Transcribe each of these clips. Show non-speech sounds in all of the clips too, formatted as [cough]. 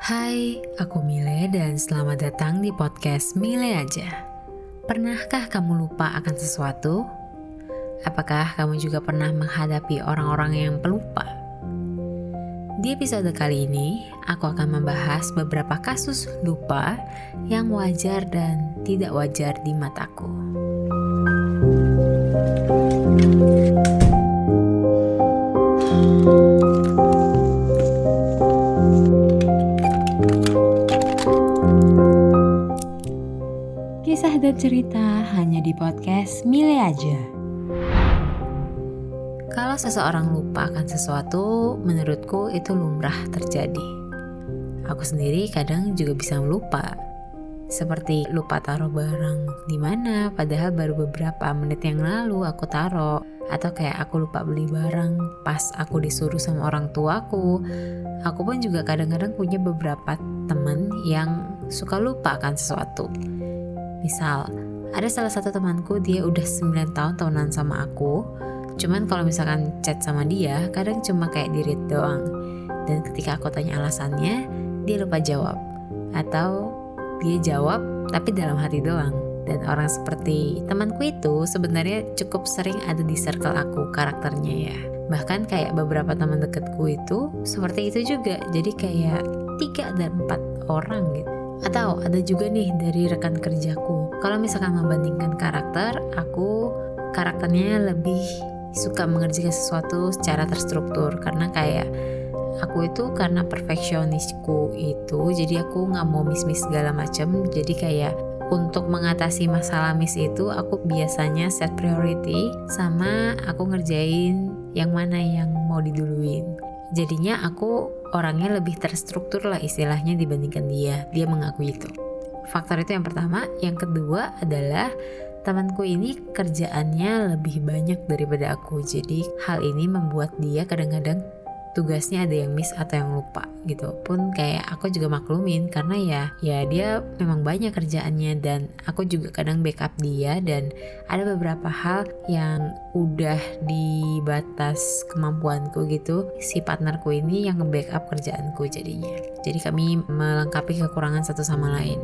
Hai, aku Mile dan selamat datang di podcast Mile aja. Pernahkah kamu lupa akan sesuatu? Apakah kamu juga pernah menghadapi orang-orang yang pelupa? Di episode kali ini, aku akan membahas beberapa kasus lupa yang wajar dan tidak wajar di mataku. Kisah dan cerita hanya di podcast Mile aja. Kalau seseorang lupa akan sesuatu, menurutku itu lumrah terjadi. Aku sendiri kadang juga bisa lupa. Seperti lupa taruh barang di mana padahal baru beberapa menit yang lalu aku taruh atau kayak aku lupa beli barang pas aku disuruh sama orang tuaku. Aku pun juga kadang-kadang punya beberapa teman yang suka lupa akan sesuatu. Misal, ada salah satu temanku dia udah 9 tahun tahunan sama aku, cuman kalau misalkan chat sama dia, kadang cuma kayak di read doang. Dan ketika aku tanya alasannya, dia lupa jawab. Atau dia jawab tapi dalam hati doang. Dan orang seperti temanku itu sebenarnya cukup sering ada di circle aku karakternya ya. Bahkan kayak beberapa teman deketku itu seperti itu juga. Jadi kayak tiga dan empat orang gitu. Atau ada juga nih dari rekan kerjaku. Kalau misalkan membandingkan karakter, aku karakternya lebih suka mengerjakan sesuatu secara terstruktur. Karena kayak aku itu karena perfeksionisku itu jadi aku nggak mau miss-miss segala macam jadi kayak untuk mengatasi masalah miss itu aku biasanya set priority sama aku ngerjain yang mana yang mau diduluin jadinya aku orangnya lebih terstruktur lah istilahnya dibandingkan dia. Dia mengakui itu. Faktor itu yang pertama. Yang kedua adalah temanku ini kerjaannya lebih banyak daripada aku. Jadi hal ini membuat dia kadang-kadang tugasnya ada yang miss atau yang lupa gitu. Pun kayak aku juga maklumin karena ya ya dia memang banyak kerjaannya dan aku juga kadang backup dia dan ada beberapa hal yang udah di batas kemampuanku gitu. Si partnerku ini yang nge-backup kerjaanku jadinya. Jadi kami melengkapi kekurangan satu sama lain.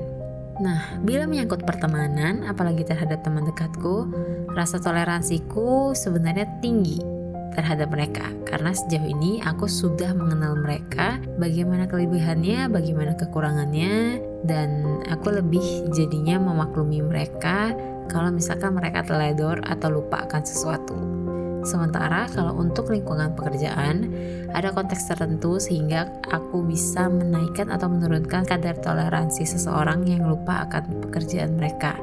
Nah, bila menyangkut pertemanan, apalagi terhadap teman dekatku, rasa toleransiku sebenarnya tinggi terhadap mereka karena sejauh ini aku sudah mengenal mereka bagaimana kelebihannya, bagaimana kekurangannya dan aku lebih jadinya memaklumi mereka kalau misalkan mereka teledor atau lupa akan sesuatu. Sementara kalau untuk lingkungan pekerjaan, ada konteks tertentu sehingga aku bisa menaikkan atau menurunkan kadar toleransi seseorang yang lupa akan pekerjaan mereka.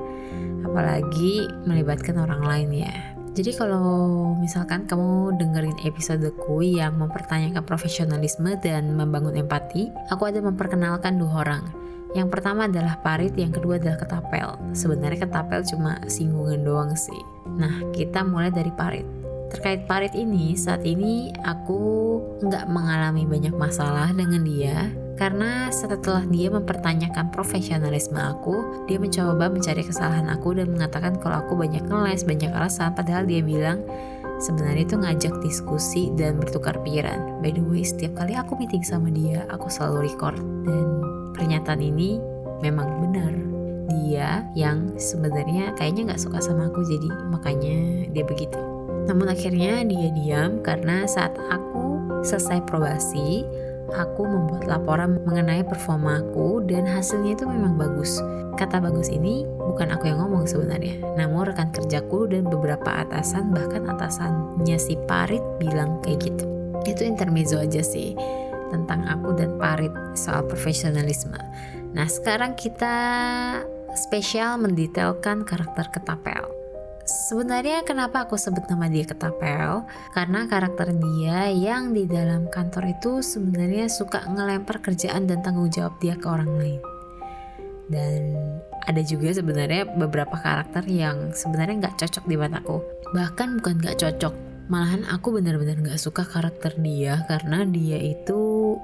Apalagi melibatkan orang lain ya. Jadi kalau misalkan kamu dengerin episodeku yang mempertanyakan profesionalisme dan membangun empati, aku ada memperkenalkan dua orang. Yang pertama adalah parit, yang kedua adalah ketapel. Sebenarnya ketapel cuma singgungan doang sih. Nah, kita mulai dari parit. Terkait parit ini, saat ini aku nggak mengalami banyak masalah dengan dia karena setelah dia mempertanyakan profesionalisme aku, dia mencoba mencari kesalahan aku dan mengatakan kalau aku banyak ngeles, banyak alasan, padahal dia bilang sebenarnya itu ngajak diskusi dan bertukar pikiran. By the way, setiap kali aku meeting sama dia, aku selalu record dan pernyataan ini memang benar. Dia yang sebenarnya kayaknya nggak suka sama aku, jadi makanya dia begitu. Namun akhirnya dia diam karena saat aku selesai probasi, aku membuat laporan mengenai performaku dan hasilnya itu memang bagus. Kata bagus ini bukan aku yang ngomong sebenarnya, namun rekan kerjaku dan beberapa atasan bahkan atasannya si Parit bilang kayak gitu. Itu intermezzo aja sih tentang aku dan Parit soal profesionalisme. Nah sekarang kita spesial mendetailkan karakter ketapel. Sebenarnya kenapa aku sebut nama dia Ketapel? Karena karakter dia yang di dalam kantor itu sebenarnya suka ngelempar kerjaan dan tanggung jawab dia ke orang lain. Dan ada juga sebenarnya beberapa karakter yang sebenarnya nggak cocok di mataku. Bahkan bukan nggak cocok, malahan aku benar-benar nggak suka karakter dia karena dia itu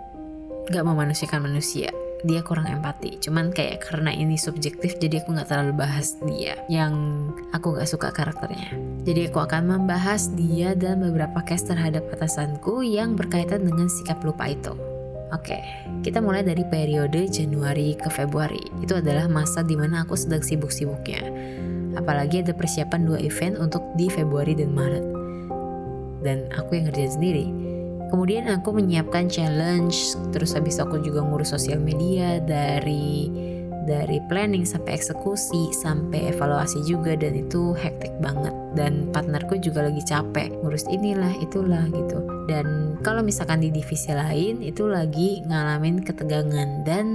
nggak memanusiakan manusia dia kurang empati cuman kayak karena ini subjektif jadi aku nggak terlalu bahas dia yang aku nggak suka karakternya jadi aku akan membahas dia dan beberapa case terhadap atasanku yang berkaitan dengan sikap lupa itu Oke, kita mulai dari periode Januari ke Februari. Itu adalah masa di mana aku sedang sibuk-sibuknya. Apalagi ada persiapan dua event untuk di Februari dan Maret. Dan aku yang ngerjain sendiri. Kemudian aku menyiapkan challenge, terus habis aku juga ngurus sosial media dari dari planning sampai eksekusi sampai evaluasi juga dan itu hektik banget. Dan partnerku juga lagi capek ngurus inilah itulah gitu. Dan kalau misalkan di divisi lain itu lagi ngalamin ketegangan. Dan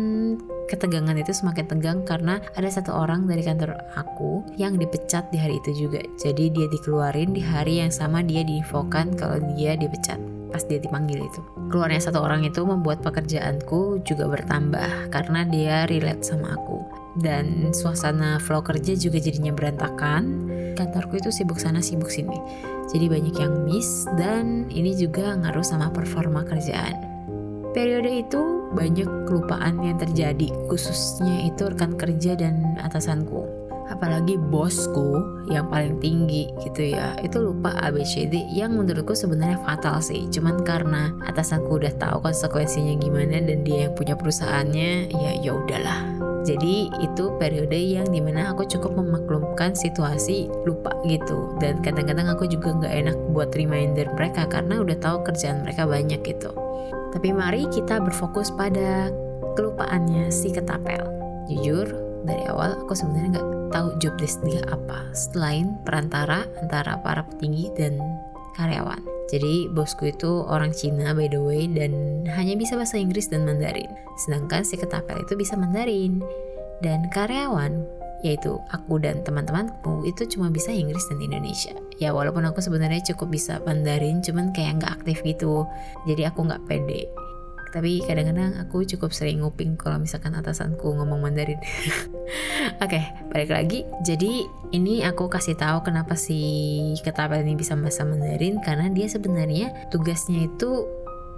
ketegangan itu semakin tegang karena ada satu orang dari kantor aku yang dipecat di hari itu juga. Jadi dia dikeluarin di hari yang sama dia diinfokan kalau dia dipecat pas dia dipanggil itu. Keluarnya satu orang itu membuat pekerjaanku juga bertambah karena dia relate sama aku. Dan suasana flow kerja juga jadinya berantakan. Kantorku itu sibuk sana sibuk sini. Jadi banyak yang miss dan ini juga ngaruh sama performa kerjaan. Periode itu banyak kelupaan yang terjadi, khususnya itu rekan kerja dan atasanku apalagi bosku yang paling tinggi gitu ya. Itu lupa ABCD yang menurutku sebenarnya fatal sih. Cuman karena atasanku udah tahu konsekuensinya gimana dan dia yang punya perusahaannya ya ya udahlah. Jadi itu periode yang di mana aku cukup memaklumkan situasi lupa gitu. Dan kadang-kadang aku juga nggak enak buat reminder mereka karena udah tahu kerjaan mereka banyak gitu. Tapi mari kita berfokus pada kelupaannya si ketapel. Jujur dari awal aku sebenarnya nggak tahu job desk dia apa selain perantara antara para petinggi dan karyawan. Jadi bosku itu orang Cina by the way dan hanya bisa bahasa Inggris dan Mandarin. Sedangkan si ketapel itu bisa Mandarin. Dan karyawan yaitu aku dan teman-temanku itu cuma bisa Inggris dan Indonesia. Ya walaupun aku sebenarnya cukup bisa Mandarin cuman kayak nggak aktif gitu. Jadi aku nggak pede tapi kadang-kadang aku cukup sering nguping kalau misalkan atasanku ngomong Mandarin. [laughs] Oke, okay, balik lagi. Jadi ini aku kasih tahu kenapa si ketapel ini bisa bahasa Mandarin karena dia sebenarnya tugasnya itu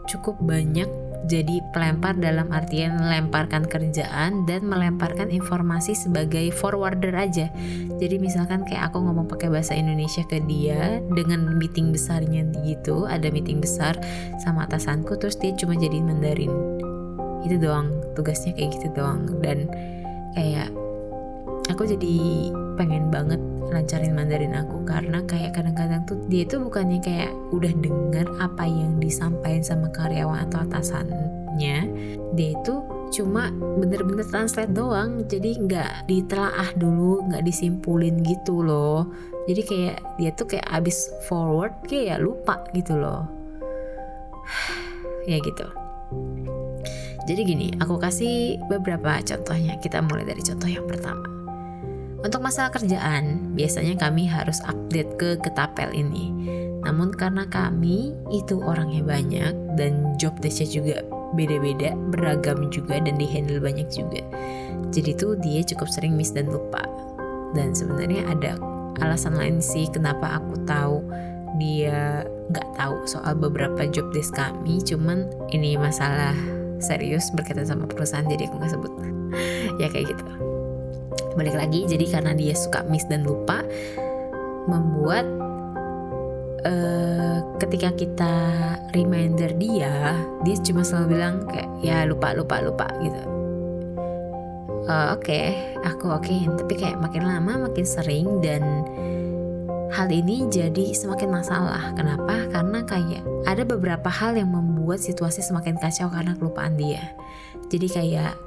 cukup banyak jadi pelempar dalam artian melemparkan kerjaan dan melemparkan informasi sebagai forwarder aja. Jadi misalkan kayak aku ngomong pakai bahasa Indonesia ke dia dengan meeting besarnya gitu, ada meeting besar sama atasanku terus dia cuma jadi Mandarin. Itu doang, tugasnya kayak gitu doang dan kayak aku jadi pengen banget lancarin Mandarin aku. Karena kayak kadang-kadang tuh dia itu bukannya kayak udah dengar apa yang disampaikan sama karyawan atau atasannya. Dia itu cuma bener-bener translate doang. Jadi nggak ditelaah dulu nggak disimpulin gitu loh. Jadi kayak dia tuh kayak abis forward kayak lupa gitu loh. [sighs] Ya gitu. Jadi gini aku kasih beberapa contohnya. Kita mulai dari contoh yang pertama untuk masalah kerjaan, biasanya kami harus update ke ketapel ini. Namun karena kami itu orangnya banyak dan job desknya juga beda-beda, beragam juga dan dihandle banyak juga. Jadi tuh dia cukup sering miss dan lupa. Dan sebenarnya ada alasan lain sih kenapa aku tahu dia nggak tahu soal beberapa job desk kami. Cuman ini masalah serius berkaitan sama perusahaan jadi aku nggak sebut. [laughs] ya kayak gitu balik lagi. Jadi karena dia suka miss dan lupa membuat uh, ketika kita reminder dia dia cuma selalu bilang kayak ya lupa lupa lupa gitu. Uh, oke okay, aku oke okay. tapi kayak makin lama makin sering dan hal ini jadi semakin masalah. Kenapa? Karena kayak ada beberapa hal yang membuat situasi semakin kacau karena kelupaan dia. Jadi kayak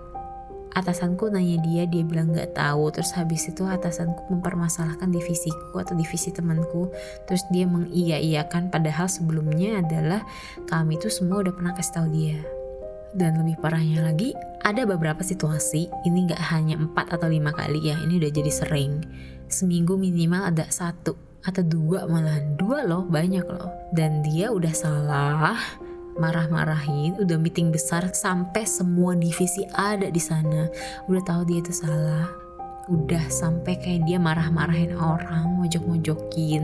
atasanku nanya dia dia bilang nggak tahu. Terus habis itu atasanku mempermasalahkan divisiku atau divisi temanku. Terus dia mengiya-iyakan padahal sebelumnya adalah kami itu semua udah pernah kasih tahu dia. Dan lebih parahnya lagi ada beberapa situasi ini nggak hanya empat atau lima kali ya ini udah jadi sering. Seminggu minimal ada satu atau dua malahan. Dua loh banyak loh. Dan dia udah salah marah-marahin, udah meeting besar sampai semua divisi ada di sana. Udah tahu dia itu salah. Udah sampai kayak dia marah-marahin orang, mojok-mojokin.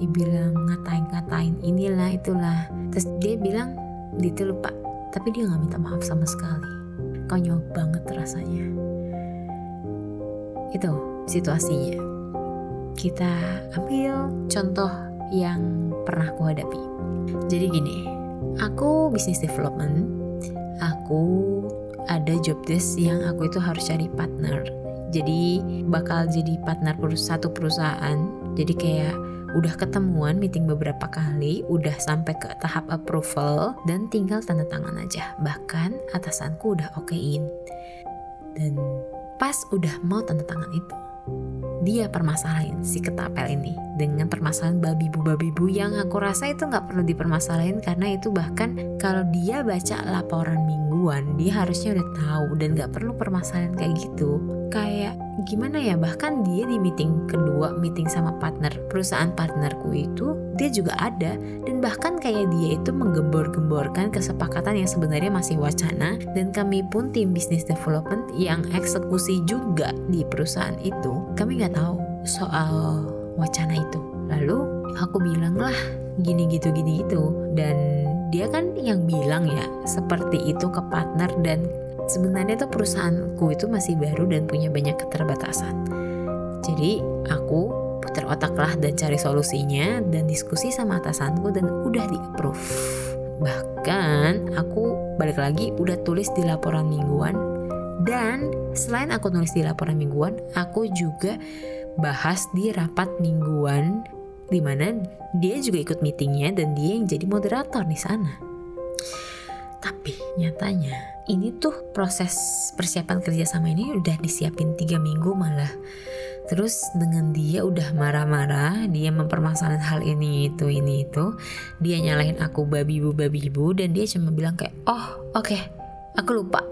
Dia bilang ngatain-ngatain inilah itulah. Terus dia bilang dia itu lupa, tapi dia nggak minta maaf sama sekali. Konyol banget rasanya. Itu situasinya. Kita ambil contoh yang pernah aku hadapi. Jadi gini, aku bisnis development aku ada job desk yang aku itu harus cari partner jadi bakal jadi partner satu perusahaan jadi kayak udah ketemuan meeting beberapa kali, udah sampai ke tahap approval dan tinggal tanda tangan aja. Bahkan atasanku udah okein. Dan pas udah mau tanda tangan itu, dia permasalahin si ketapel ini dengan permasalahan babi bu babi bu. Yang aku rasa itu nggak perlu dipermasalahin karena itu bahkan kalau dia baca laporan mingguan dia harusnya udah tahu dan nggak perlu permasalahan kayak gitu. Kayak gimana ya bahkan dia di meeting kedua meeting sama partner perusahaan partnerku itu dia juga ada. Dan bahkan kayak dia itu menggembor-gemborkan kesepakatan yang sebenarnya masih wacana. Dan kami pun tim business development yang eksekusi juga di perusahaan itu kami nggak tahu soal wacana itu lalu aku bilang lah gini gitu gini gitu dan dia kan yang bilang ya seperti itu ke partner dan sebenarnya tuh perusahaanku itu masih baru dan punya banyak keterbatasan. Jadi aku putar otak lah dan cari solusinya dan diskusi sama atasanku dan udah di approve. Bahkan aku balik lagi udah tulis di laporan mingguan dan selain aku nulis di laporan mingguan, aku juga bahas di rapat mingguan di mana dia juga ikut meetingnya dan dia yang jadi moderator di sana. Tapi nyatanya ini tuh proses persiapan kerja sama ini udah disiapin tiga minggu malah terus dengan dia udah marah-marah dia mempermasalahkan hal ini itu ini itu dia nyalahin aku babi bu babi bu dan dia cuma bilang kayak oh oke okay, aku lupa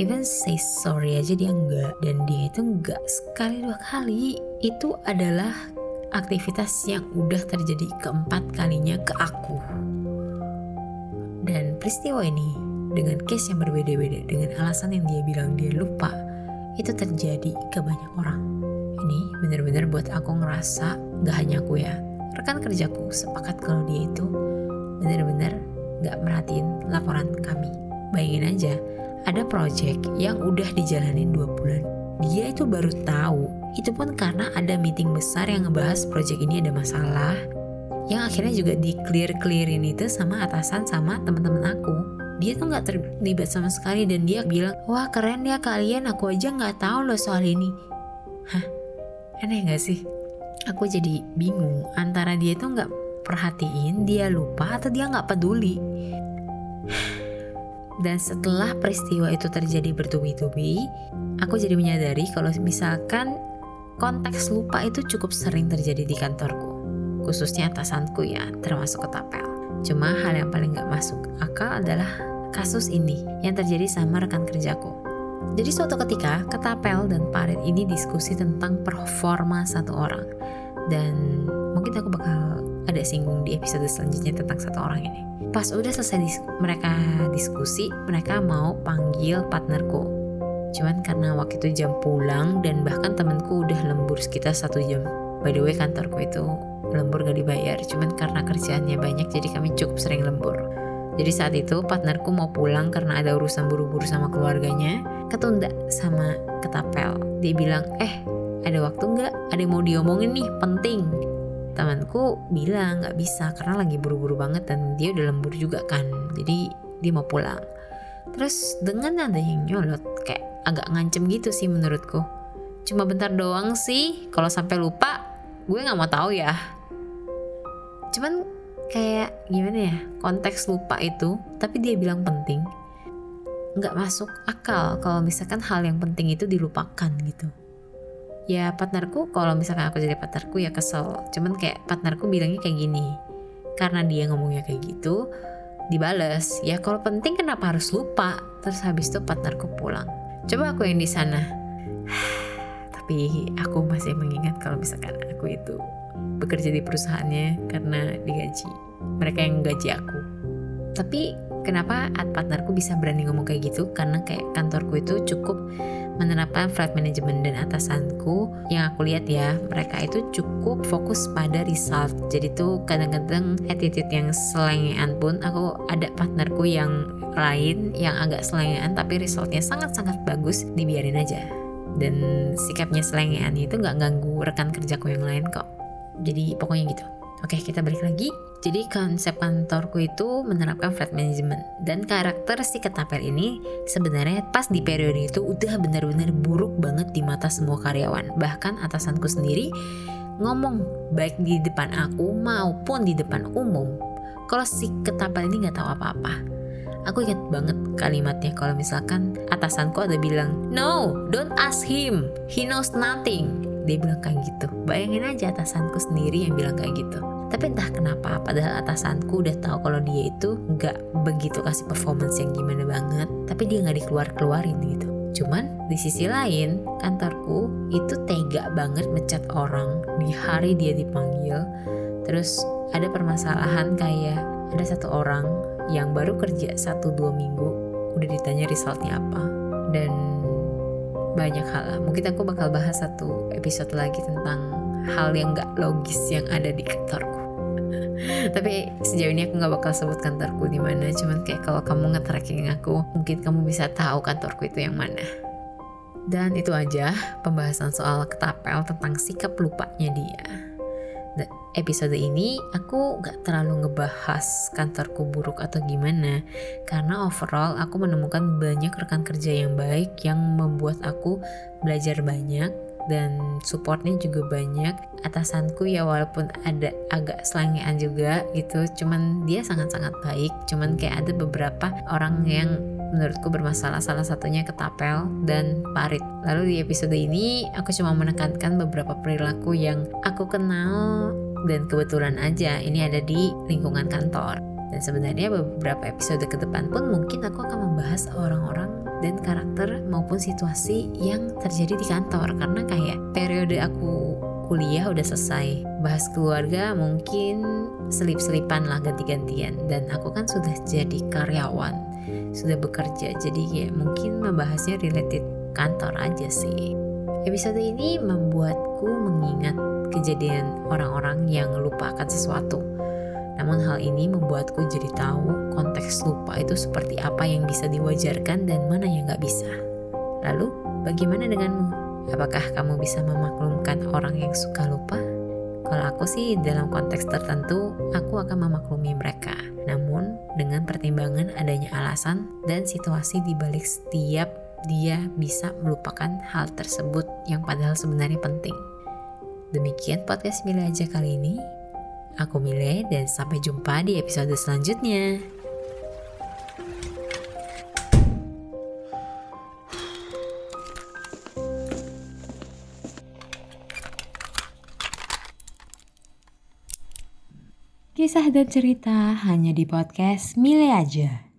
even say sorry aja dia enggak dan dia itu enggak sekali dua kali. Itu adalah aktivitas yang udah terjadi keempat kalinya ke aku. Dan peristiwa ini dengan case yang berbeda-beda dengan alasan yang dia bilang dia lupa itu terjadi ke banyak orang. Ini benar-benar buat aku ngerasa gak hanya aku ya rekan kerjaku sepakat kalau dia itu benar-benar gak merhatiin laporan kami. Bayangin aja ada project yang udah dijalanin dua bulan. Dia itu baru tahu. Itu pun karena ada meeting besar yang ngebahas project ini ada masalah. Yang akhirnya juga di clear clearin itu sama atasan sama teman-teman aku. Dia tuh nggak terlibat sama sekali dan dia bilang wah keren ya kalian. Aku aja nggak tahu loh soal ini. Hah? Aneh nggak sih? Aku jadi bingung antara dia tuh nggak perhatiin dia lupa atau dia nggak peduli dan setelah peristiwa itu terjadi bertubi-tubi aku jadi menyadari kalau misalkan konteks lupa itu cukup sering terjadi di kantorku khususnya atasanku ya termasuk ketapel cuma hal yang paling gak masuk akal adalah kasus ini yang terjadi sama rekan kerjaku. Jadi suatu ketika, Ketapel dan Parit ini diskusi tentang performa satu orang. Dan mungkin aku bakal ada singgung di episode selanjutnya tentang satu orang ini. Pas udah selesai dis mereka diskusi, mereka mau panggil partnerku. Cuman karena waktu itu jam pulang dan bahkan temanku udah lembur sekitar satu jam. By the way kantorku itu lembur gak dibayar, cuman karena kerjaannya banyak jadi kami cukup sering lembur. Jadi saat itu partnerku mau pulang karena ada urusan buru-buru sama keluarganya, ketunda sama ketapel. Dia bilang, eh ada waktu nggak? Ada yang mau diomongin nih, penting. Temanku bilang nggak bisa karena lagi buru-buru banget dan dia udah lembur juga kan. Jadi dia mau pulang. Terus dengan nada yang nyolot, kayak agak ngancem gitu sih menurutku. Cuma bentar doang sih, kalau sampai lupa, gue nggak mau tahu ya. Cuman kayak gimana ya konteks lupa itu tapi dia bilang penting nggak masuk akal kalau misalkan hal yang penting itu dilupakan gitu ya partnerku kalau misalkan aku jadi partnerku ya kesel. Cuman kayak partnerku bilangnya kayak gini karena dia ngomongnya kayak gitu dibales. Ya kalau penting kenapa harus lupa? Terus habis itu partnerku pulang. Coba aku yang di sana. [sighs] Tapi aku masih mengingat kalau misalkan aku itu bekerja di perusahaannya karena digaji. Mereka yang gaji aku. Tapi kenapa partnerku bisa berani ngomong kayak gitu? Karena kayak kantorku itu cukup menerapkan flat management dan atasanku. Yang aku lihat ya mereka itu cukup fokus pada result. Jadi tuh kadang-kadang attitude yang selengean pun aku ada partnerku yang lain yang agak selengean tapi resultnya sangat-sangat bagus dibiarin aja. Dan sikapnya selengean itu nggak ganggu rekan kerjaku yang lain kok. Jadi pokoknya gitu. Oke kita balik lagi Jadi konsep kantorku itu menerapkan flat management dan karakter si ketapel ini sebenarnya pas di periode itu udah benar-benar buruk banget di mata semua karyawan. Bahkan atasanku sendiri ngomong baik di depan aku maupun di depan umum kalau si ketapel ini nggak tahu apa-apa. Aku ingat banget kalimatnya kalau misalkan atasanku ada bilang, No, don't ask him, he knows nothing. Dia bilang kayak gitu. Bayangin aja atasanku sendiri yang bilang kayak gitu tapi entah kenapa padahal atasanku udah tahu kalau dia itu nggak begitu kasih performance yang gimana banget tapi dia nggak dikeluar keluarin gitu. Cuman di sisi lain kantorku itu tega banget mecat orang di hari dia dipanggil. Terus ada permasalahan kayak ada satu orang yang baru kerja satu dua minggu udah ditanya resultnya apa. Dan banyak hal mungkin aku bakal bahas satu episode lagi tentang hal yang gak logis yang ada di kantorku tapi sejauh ini aku nggak bakal sebut kantorku di mana. Cuman kayak kalau kamu nge-tracking aku mungkin kamu bisa tahu kantorku itu yang mana. Dan itu aja pembahasan soal ketapel tentang sikap lupanya dia. Dan episode ini aku gak terlalu ngebahas kantorku buruk atau gimana. Karena overall aku menemukan banyak rekan kerja yang baik yang membuat aku belajar banyak dan supportnya juga banyak. Atasanku ya walaupun ada agak selengean juga gitu cuman dia sangat-sangat baik. Cuman kayak ada beberapa orang yang menurutku bermasalah salah satunya ketapel dan parit. Lalu di episode ini aku cuma menekankan beberapa perilaku yang aku kenal dan kebetulan aja. Ini ada di lingkungan kantor dan sebenarnya beberapa episode ke depan pun mungkin aku akan membahas orang-orang dan karakter maupun situasi yang terjadi di kantor. Karena kayak periode aku kuliah udah selesai bahas keluarga mungkin selip-selipan lah ganti-gantian. Dan aku kan sudah jadi karyawan sudah bekerja. Jadi ya mungkin membahasnya related kantor aja sih. Episode ini membuatku mengingat kejadian orang-orang yang lupakan sesuatu namun hal ini membuatku jadi tahu konteks lupa itu seperti apa yang bisa diwajarkan dan mana yang gak bisa. Lalu, bagaimana denganmu? Apakah kamu bisa memaklumkan orang yang suka lupa? Kalau aku sih dalam konteks tertentu, aku akan memaklumi mereka. Namun, dengan pertimbangan adanya alasan dan situasi di balik setiap dia bisa melupakan hal tersebut yang padahal sebenarnya penting. Demikian podcast Milih aja kali ini. Aku Mile dan sampai jumpa di episode selanjutnya. Kisah dan cerita hanya di podcast Mile aja.